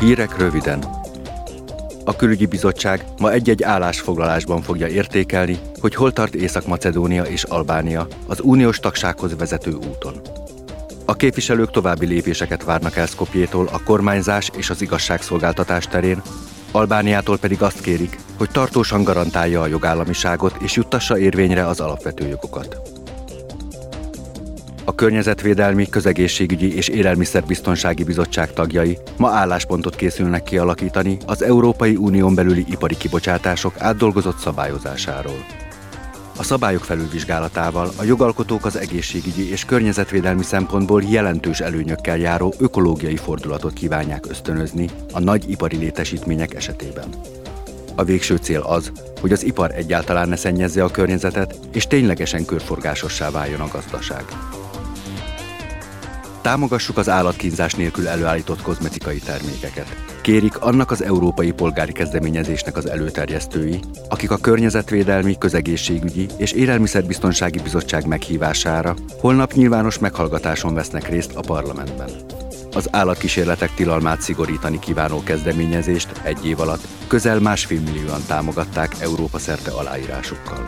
Hírek röviden. A külügyi bizottság ma egy-egy állásfoglalásban fogja értékelni, hogy hol tart Észak-Macedónia és Albánia az uniós tagsághoz vezető úton. A képviselők további lépéseket várnak el Skopjétól a kormányzás és az igazságszolgáltatás terén, Albániától pedig azt kérik, hogy tartósan garantálja a jogállamiságot és juttassa érvényre az alapvető jogokat. A Környezetvédelmi, Közegészségügyi és Élelmiszerbiztonsági Bizottság tagjai ma álláspontot készülnek kialakítani az Európai Unión belüli ipari kibocsátások átdolgozott szabályozásáról. A szabályok felülvizsgálatával a jogalkotók az egészségügyi és környezetvédelmi szempontból jelentős előnyökkel járó ökológiai fordulatot kívánják ösztönözni a nagy ipari létesítmények esetében. A végső cél az, hogy az ipar egyáltalán ne szennyezze a környezetet, és ténylegesen körforgásossá váljon a gazdaság. Támogassuk az állatkínzás nélkül előállított kozmetikai termékeket. Kérik annak az európai polgári kezdeményezésnek az előterjesztői, akik a Környezetvédelmi, Közegészségügyi és Élelmiszerbiztonsági Bizottság meghívására holnap nyilvános meghallgatáson vesznek részt a parlamentben. Az állatkísérletek tilalmát szigorítani kívánó kezdeményezést egy év alatt közel másfél millióan támogatták Európa szerte aláírásukkal.